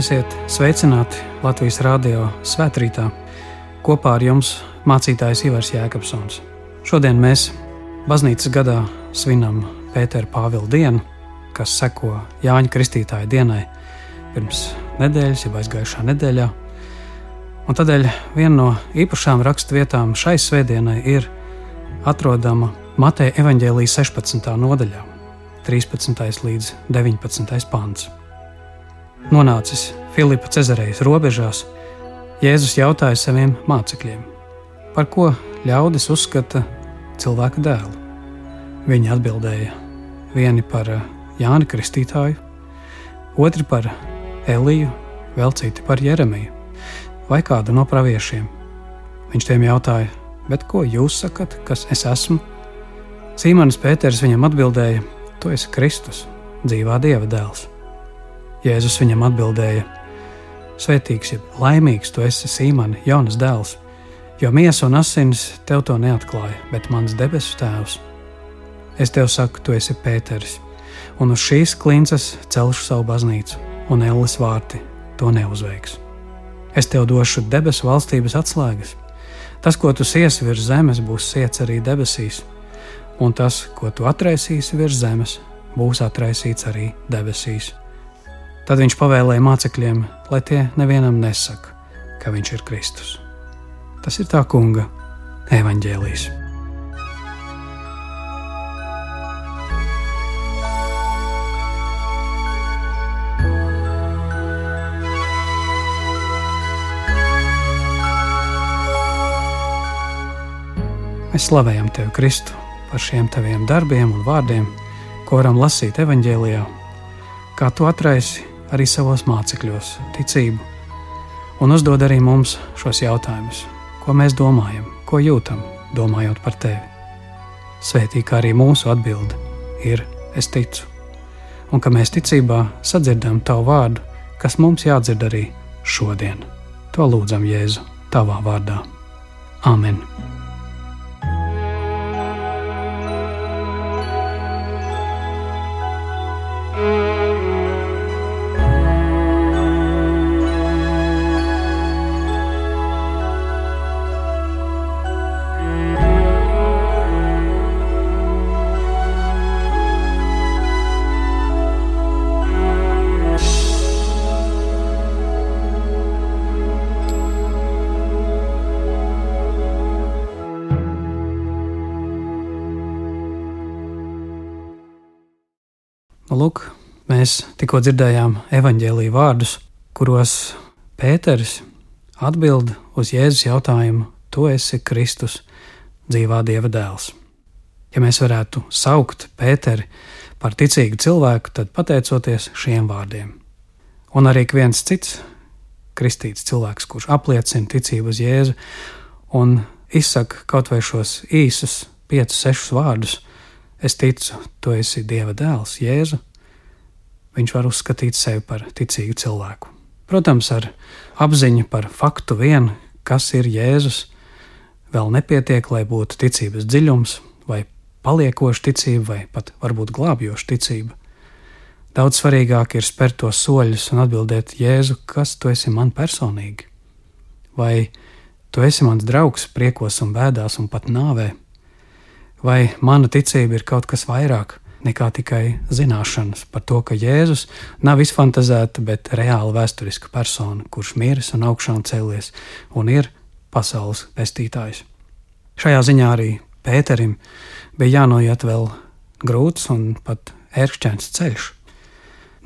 Esiet sveicināti Latvijas Rādio svētkrītā. Kopā ar jums mācītājs Ivars Jēkabsons. Šodien mēs baznīcas gadā svinam Pētera Pāvila dienu, kas seko Jāņa Kristītāja dienai pirms nedēļas, jau aizgājušā nedēļā. Un tādēļ viena no īpašām raksturvietām šai svētdienai ir atrodama Mateja evaņģēlijas 16. nodaļā, 13. līdz 19. pāns. Nonācis Filipa Cezarejas robežās, Jēzus jautāja saviem mācekļiem, par ko ļaudis uzskata cilvēka dēlu. Viņi atbildēja vieni par eh, Jāni Kristītāju, otri par Eliju, vēl citi par Jeremiju vai kādu no praviešiem. Viņš tiem jautāja, bet ko jūs sakat, kas es esmu? Sīmanis Pēters viņam atbildēja: Tu esi Kristus, dzīvā Dieva dēls. Jēzus viņam atbildēja: Svētīgs, jeb laimīgs tu esi Sīmani, jaunas dēls, jo miesa un asins tev to neatklāja, bet mans debesu tēvs. Es tev saku, tu esi Pēters, un uz šīs klinces celšu savu baznīcu, un Elles vārti to neuzveiks. Es tev došu debesu valstības atslēgas. Tas, ko tu siesi virs zemes, būs siets arī debesīs, un tas, ko tu atraisīsi virs zemes, būs atraisīts arī debesīs. Tad viņš pavēlēja mācekļiem, lai tie nevienam nesaka, ka viņš ir Kristus. Tas ir tā kunga evaņģēlijs. Mēs slavējam Tevi, Kristu, par šiem Taviem darbiem un vārdiem, ko varam lasīt evaņģēlijā, kā Tu atraisi arī savos mācekļos ticību, un uzdod arī mums šos jautājumus, ko mēs domājam, ko jūtam, domājot par tevi. Svētī, kā arī mūsu atbilde ir es ticu, un ka mēs ticībā sadzirdam tavu vārdu, kas mums jādzird arī šodien. To lūdzam Jēzu tavā vārdā. Āmen! Lūk, mēs tikko dzirdējām evaņģēlīju vārdus, kuros Pēters atbild uz Jēzus jautājumu: Tu esi Kristus, dzīvā Dieva dēls. Ja mēs varētu saukt Pēteri par ticīgu cilvēku, tad pateicoties šiem vārdiem. Un arī viens cits kristīts cilvēks, kurš apliecina ticību uz Jēzu un izsaka kaut vai šos īsus, piecus, sešus vārdus, es ticu, tu esi Dieva dēls, Jēzu, viņš var uzskatīt sevi par ticīgu cilvēku. Protams, ar apziņu par faktu vien, kas ir Jēzus, vēl nepietiek, lai būtu ticības dziļums, vai paliekoša ticība, vai pat varbūt glābjoša ticība. Daudz svarīgāk ir spērt tos soļus un atbildēt, Jēzu, kas tu esi man personīgi? Vai tu esi mans draugs priekos un bēdās un pat nāvē? vai mana ticība ir kaut kas vairāk nekā tikai zināšanas par to, ka Jēzus nav izfantazēta, bet reāli vēsturiska persona, kurš miris un augšām cēlies un ir pasaules pestītājs. Šajā ziņā arī Pēterim bija jānoiet vēl grūts un pat ērkšķēns ceļš.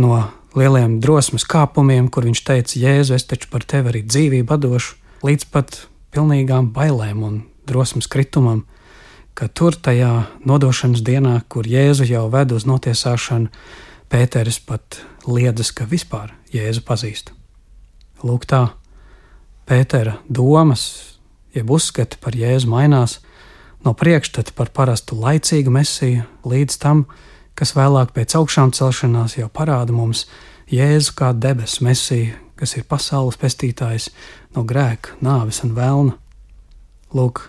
No lieliem drosmes kāpumiem, kur viņš teica, Jēzu, es taču par tevi arī dzīvību došu, līdz pat pilnīgām bailēm un drosmes kritumam, ka tur tajā nodošanas dienā, kur Jēzu jau ved uz notiesāšanu, Pēteris pat liedzas, ka vispār Jēzu pazīst. Lūk, tā Pētera domas, jeb uzskati par Jēzu mainās no priekšstata par parastu laicīgu mesiju līdz tam, kas vēlāk pēc augšām celšanās jau parāda mums Jēzu kā debesu mesiju, kas ir pasaules pestītājs no grēka, nāves un vēlna. Lūk,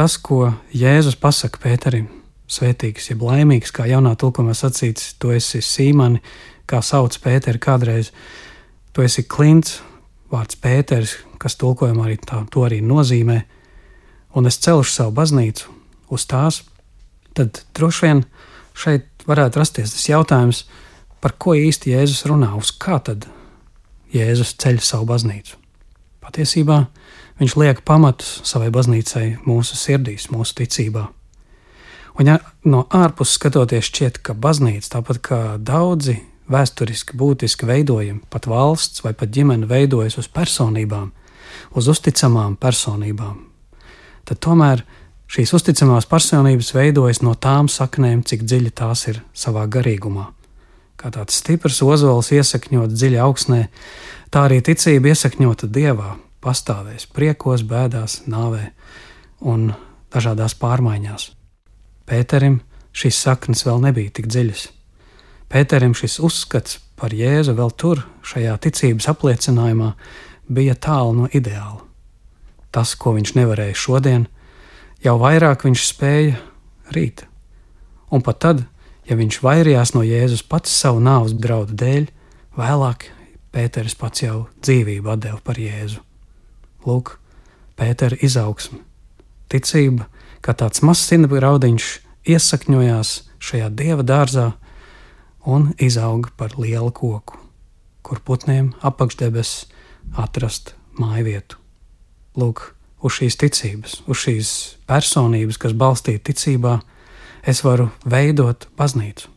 tas, ko Jēzus pasaka Pēterim, svētīgs, jeb laimīgs, kā jaunā tulkumā sacīts, tu esi Sīmani, kā sauc Pēteri kādreiz. tu esi klints, vārds Pēters, kas tulkojumā arī tā, to arī nozīmē, un es celšu savu baznīcu uz tās, tad droši vien šeit varētu rasties tas jautājums, par ko īsti Jēzus runā, uz kā tad Jēzus ceļ savu baznīcu. Patiesībā viņš liek pamatus savai baznīcai mūsu sirdīs, mūsu ticībā. Un ja no ārpuses skatoties, šķiet, ka baznīca, tāpat kā daudzi vēsturiski būtiski veidojumi, pat valsts vai pat ģimene veidojas uz personībām, uz uzticamām personībām, tad tomēr šīs uzticamās personības veidojas no tām saknēm, cik dziļi tās ir savā garīgumā. Kā tāds stiprs ozols iesakņot dziļi augsnē, tā arī ticība iesakņota dievā, pastāvēs priekos, bēdās, nāvē un dažādās pārmaiņās. Pēterim šīs saknes vēl nebija tik dziļas. Pēterim šis uzskats par Jēzu vēl tur, šajā ticības apliecinājumā, bija tālu no ideāla. Tas, ko viņš nevarēja šodien, jau vairāk viņš spēja rīt. Un pat tad, ja viņš vairījās no Jēzus pats savu nāves draudu dēļ, vēlāk Pēters pats jau dzīvību deva par Jēzu. Lūk, Pētera izaugsme, ticība, kā tāds mazs sinabgraudiņš iesakņojās šajā dieva dārzā un izauga par lielu koku, kur putniem apakšdebes atrast māju vietu. Lūk, uz šīs ticības, uz šīs personības, kas balstīta ticībā, es varu veidot baznīcu.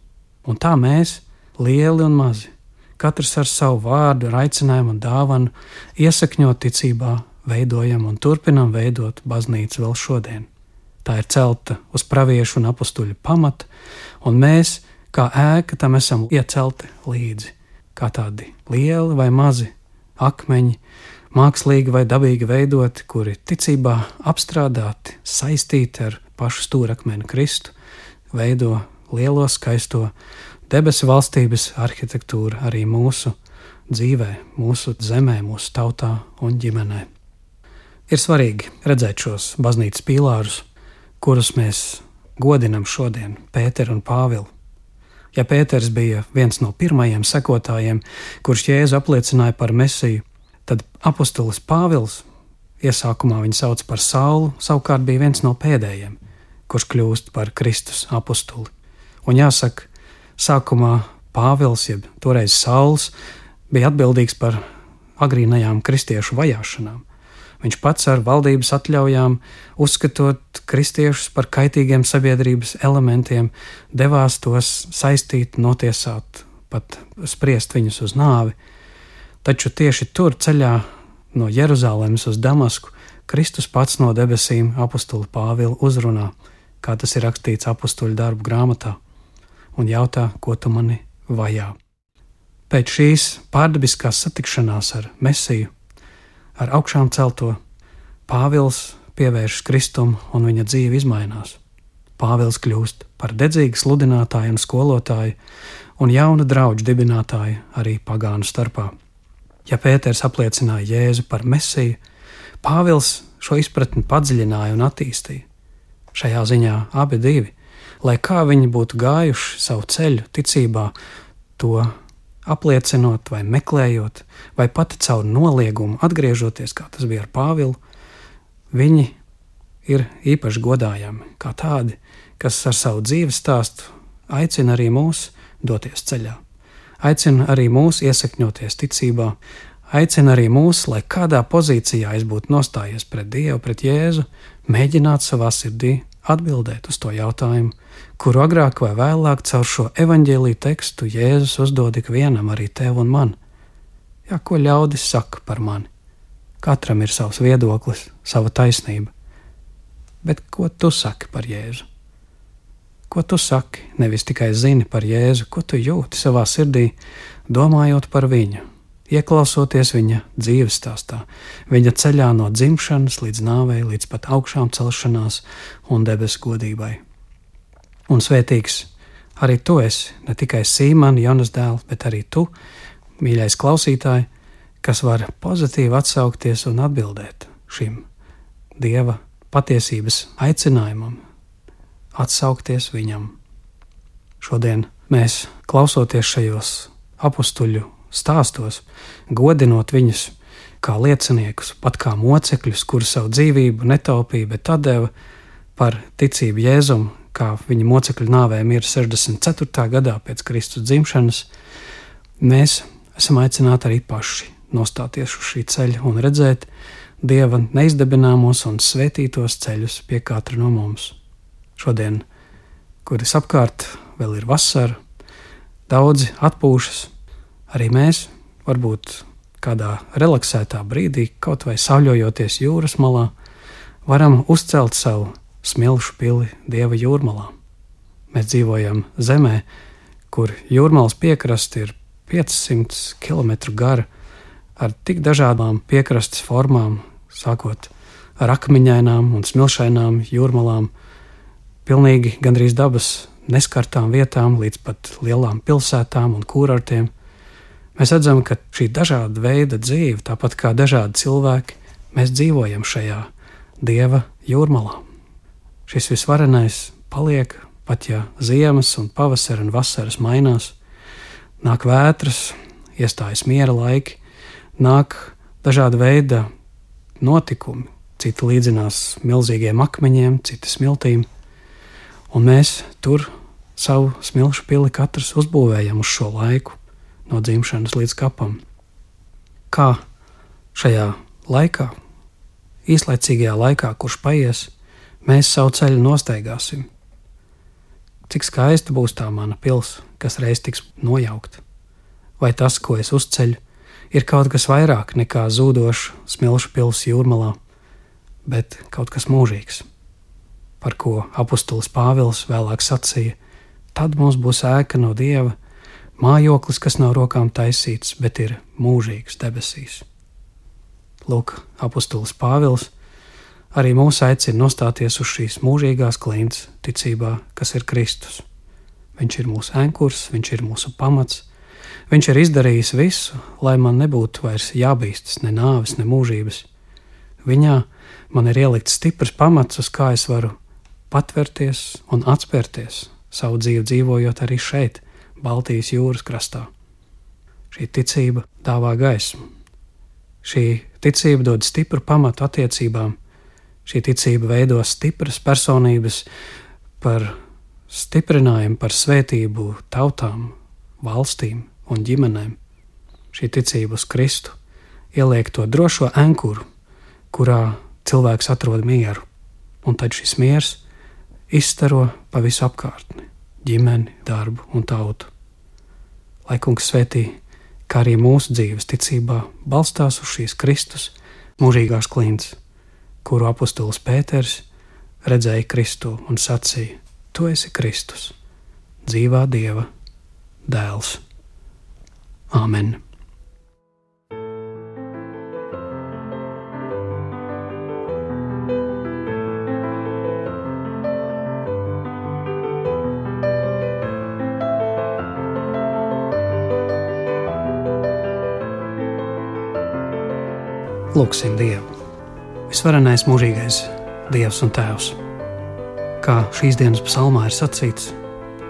Un tā mēs, lieli un mazi, katrs ar savu vārdu, ar aicinājumu un dāvanu, iesakņot ticībā, veidojam un turpinam veidot baznīcu vēl šodien. Tā ir celta uz praviešu un apstuļu pamata, un mēs, kā ēka, tam esam iecelti līdzi, kā tādi lieli vai mazi akmeņi, mākslīgi vai dabīgi veidoti, kuri ticībā apstrādāti, saistīti ar pašu stūrakmeni Kristu, veido lielo skaisto debesu valstības arhitektūru arī mūsu dzīvē, mūsu zemē, mūsu tautā un ģimenē. Ir svarīgi redzēt šos baznīcas pīlārus, kurus mēs godinam šodien, Pēteru un Pāvilu. Ja Pēters bija viens no pirmajiem sekotājiem, kurš Jēzu apliecināja par mesiju, tad apustulis Pāvils, iesākumā viņu sauc par Saulu, savukārt bija viens no pēdējiem, kurš kļūst par Kristus apustuli. Un jāsaka, sākumā Pāvils, jeb toreiz Sauls, bija atbildīgs par agrīnajām kristiešu vajāšanām. Viņš pats ar valdības atļaujām, uzskatot kristiešus par kaitīgiem sabiedrības elementiem, devās tos saistīt, notiesāt, pat spriest viņus uz nāvi. Taču tieši tur ceļā no Jeruzalemes uz Damasku Kristus pats no debesīm apakstuli Pāvilu uzrunā, kā tas ir rakstīts apakstuļu darbu grāmatā, un jautā, ko tu mani vajā. Pēc šīs pārdabiskās satikšanās ar Mesiju ar augšām celto, Pāvils pievēršas Kristum un viņa dzīve mainās. Pāvils kļūst par dedzīgu sludinātāju un skolotāju, un jaunu draugu dibinātāju arī pagānu starpā. Ja Pēters apliecināja Jēzu par mesiju, Pāvils šo izpratni padziļināja un attīstīja. Šajā ziņā abi divi, lai kā viņi būtu gājuši savu ceļu ticībā, to apliecinot, vai meklējot, vai pati caur noliegumu atgriežoties, kā tas bija ar Pāvilu, viņi ir īpaši godājami, kā tādi, kas ar savu dzīves stāstu aicina arī mūs doties ceļā, aicina arī mūs iesakņoties ticībā, aicina arī mūs, lai kādā pozīcijā es būtu nostājies pret Dievu, pret Jēzu, mēģināt savā sirdī atbildēt uz to jautājumu, kuru agrāk vai vēlāk caur šo evaņģēlīju tekstu Jēzus uzdod ikvienam, arī tev un man. Jā, ko ļaudis saka par mani? Katram ir savs viedoklis, sava taisnība. Bet ko tu saki par Jēzu? Ko tu saki? Nevis tikai zini par Jēzu, ko tu jūti savā sirdī, domājot par viņu, ieklausoties viņa dzīves stāstā, viņa ceļā no dzimšanas līdz nāvei, līdz pat augšām celšanās un debesu godībai un svētīgs arī tu esi, ne tikai Sīmana, Jonas dēls, bet arī tu, mīļais klausītāj, kas var pozitīvi atsaukties un atbildēt šim Dieva patiesības aicinājumam, atsaukties viņam. Šodien mēs, klausoties šajos apstuļu stāstos, godinot viņus kā lieciniekus, pat kā mocekļus, kuri savu dzīvību netaupīja, bet deva par ticību Jēzum, kā viņa mocekļu nāvē mira 64. gadā pēc Kristus dzimšanas, mēs esam aicināti arī paši nostāties uz šī ceļa un redzēt Dieva neizdabināmos un svētītos ceļus pie katra no mums. Šodien, kuras apkārt vēl ir vasara, daudzi atpūšas, arī mēs varbūt kādā relaksētā brīdī, kaut vai sauļojoties jūras malā, varam uzcelt savu smilšu pili Dieva jūrmalā. Mēs dzīvojam zemē, kur jūrmālas piekraste ir 500 km gara, ar tik dažādām piekrastes formām, sākot ar akmeņainām un smilšainām jūrmalām, pilnīgi gandrīz dabas neskartām vietām, līdz pat lielām pilsētām un kūrortiem. Mēs redzam, ka šī dažāda veida dzīve, tāpat kā dažādi cilvēki, mēs dzīvojam šajā dieva jūrmalā. Šis visvarenais paliek, pat ja ziemas, un pavasara un vasaras mainās, nāk vētras, iestājas miera laiki, nāk dažāda veida notikumi. Citi līdzinās milzīgiem akmeņiem, citi smiltīm, un mēs tur savu smilšu pili katrs uzbūvējam uz šo laiku no dzimšanas līdz kapam. Kā šajā laikā, īslaicīgajā laikā, kurš paies, mēs savu ceļu nostaigāsim. Cik skaista būs tā mana pils, kas reiz tiks nojaukta, vai tas, ko es uzceļu, ir kaut kas vairāk nekā zūdošs smilšu pils jūrmalā, bet kaut kas mūžīgs, par ko apustulis Pāvils vēlāk sacīja: Tad mums būs ēka no dieva, mājoklis, kas nav rokām taisīts, bet ir mūžīgs debesīs. Lūk, apustulis Pāvils arī mūs aicina nostāties uz šīs mūžīgās klints ticībā, kas ir Kristus. Viņš ir mūsu ankurs, viņš ir mūsu pamats, viņš ir izdarījis visu, lai man nebūtu vairs jābīstas ne nāves, ne mūžības. Viņā man ir ielikts stiprs pamats, uz kā es varu patvērties un atspērties savu dzīvi dzīvojot arī šeit, Baltijas jūras krastā. Šī ticība dāvā gaismu. Šī ticība dod stipru pamatu attiecībām, šī ticība veido stipras personības par stiprinājumu, par svētību tautām, valstīm un ģimenēm. Šī ticība uz Kristu ieliek to drošo ankuru, kurā cilvēks atrod mieru, un tad šis miers izstaro pa visu apkārtni - ģimeni, darbu un tautu lai kungs svētī, kā arī mūsu dzīves ticībā balstās uz šīs Kristus mūžīgās klints, kuru apustulis Pēters redzēja Kristu un sacīja: Tu esi Kristus, dzīvā Dieva dēls. Āmen! Lūksim Dievu, visvarenais mūžīgais Dievs un Tēvs. Kā šīs dienas psalmā ir sacīts,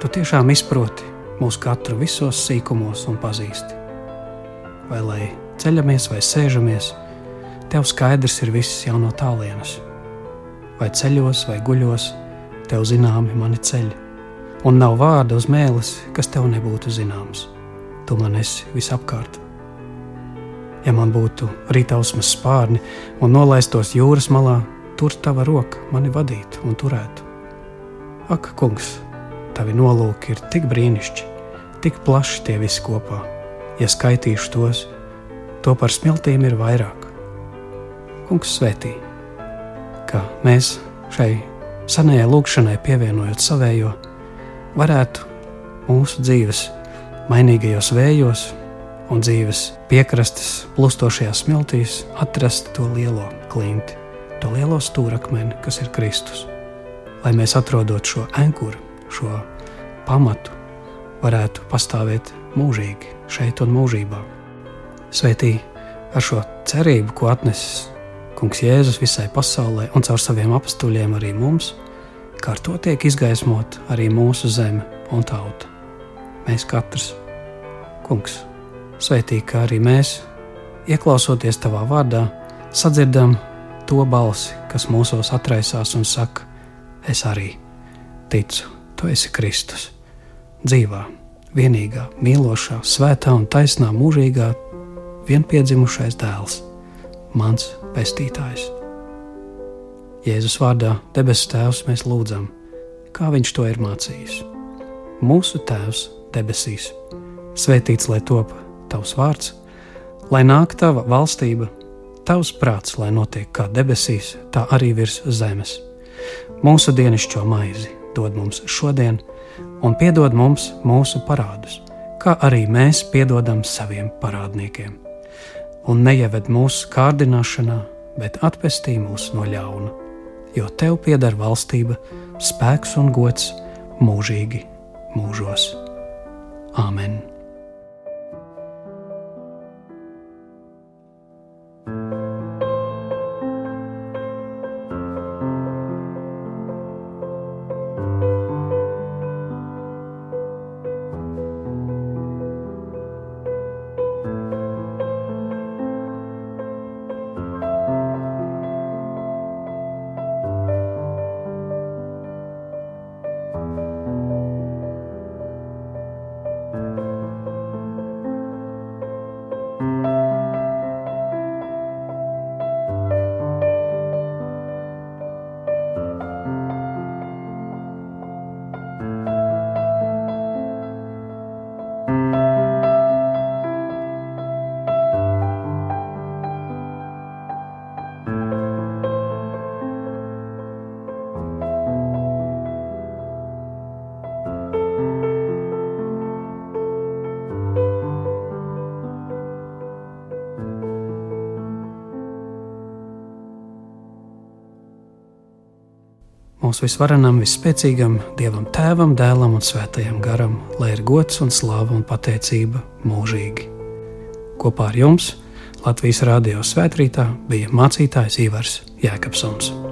tu tiešām izproti mūsu katru visos sīkumos un pazīsti. Vai lai ceļamies vai sēžamies, tev skaidrs ir viss jau no tālienes. Vai ceļos vai guļos, tev zināmi mani ceļi, un nav vārda uz mēlis, kas tev nebūtu zināms. Tu man esi visapkārt Ja man būtu rītausmas spārni un nolaistos jūras malā, tur tava roka mani vadītu un turētu. Ak, kungs, tavi nolūki ir tik brīnišķīgi, tik plaši tie visi kopā. Ja skaitīšu tos, to par smiltīm ir vairāk. Kungs svētī, ka mēs šai senajai lūkšanai pievienojot savējo, varētu mūsu dzīves mainīgajos vējos un dzīves piekrastes plustošajās smiltīs atrast to lielo klinti, to lielo stūrakmeni, kas ir Kristus. Lai mēs atrodot šo ankuru, šo pamatu, varētu pastāvēt mūžīgi šeit un mūžībā. Svētī ar šo cerību, ko atnesis Kungs Jēzus visai pasaulē un caur saviem apstuļiem arī mums, kā ar to tiek izgaismot arī mūsu zeme un tauta. Mēs katrs, Kungs, Sveitī, kā arī mēs, ieklausoties tavā vārdā, sadzirdam to balsi, kas mūsos atraisās un saka: Es arī ticu, tu esi Kristus, dzīvā, vienīgā, mīlošā, svētā un taisnā mūžīgā vienpiedzimušais dēls, mans pestītājs. Jēzus vārdā, debesu Tēvs, mēs lūdzam, kā Viņš to ir mācījis. Mūsu Tēvs debesīs, svētīts lai top Tavs vārds, lai nāk Tava valstība Tavs prāts, lai notiek kā debesīs, tā arī virs zemes. Mūsu dienascho maizi dod mums šodien, un piedod mums mūsu parādus, kā arī mēs piedodam saviem parādniekiem. Un neieved mūsu kārdināšanā, bet atpestī mūs no ļauna, jo Tev pieder valstība, spēks un gods mūžīgi mūžos. Āmen! Mūsu visvarenam, vispēcīgam Dievam, Tēvam, Dēlam un Svētajam Garam, lai ir gods un slāva un pateicība mūžīgi. Kopā ar jums Latvijas Rādio svētkrītā bija mācītājs Ivars Jēkabsons.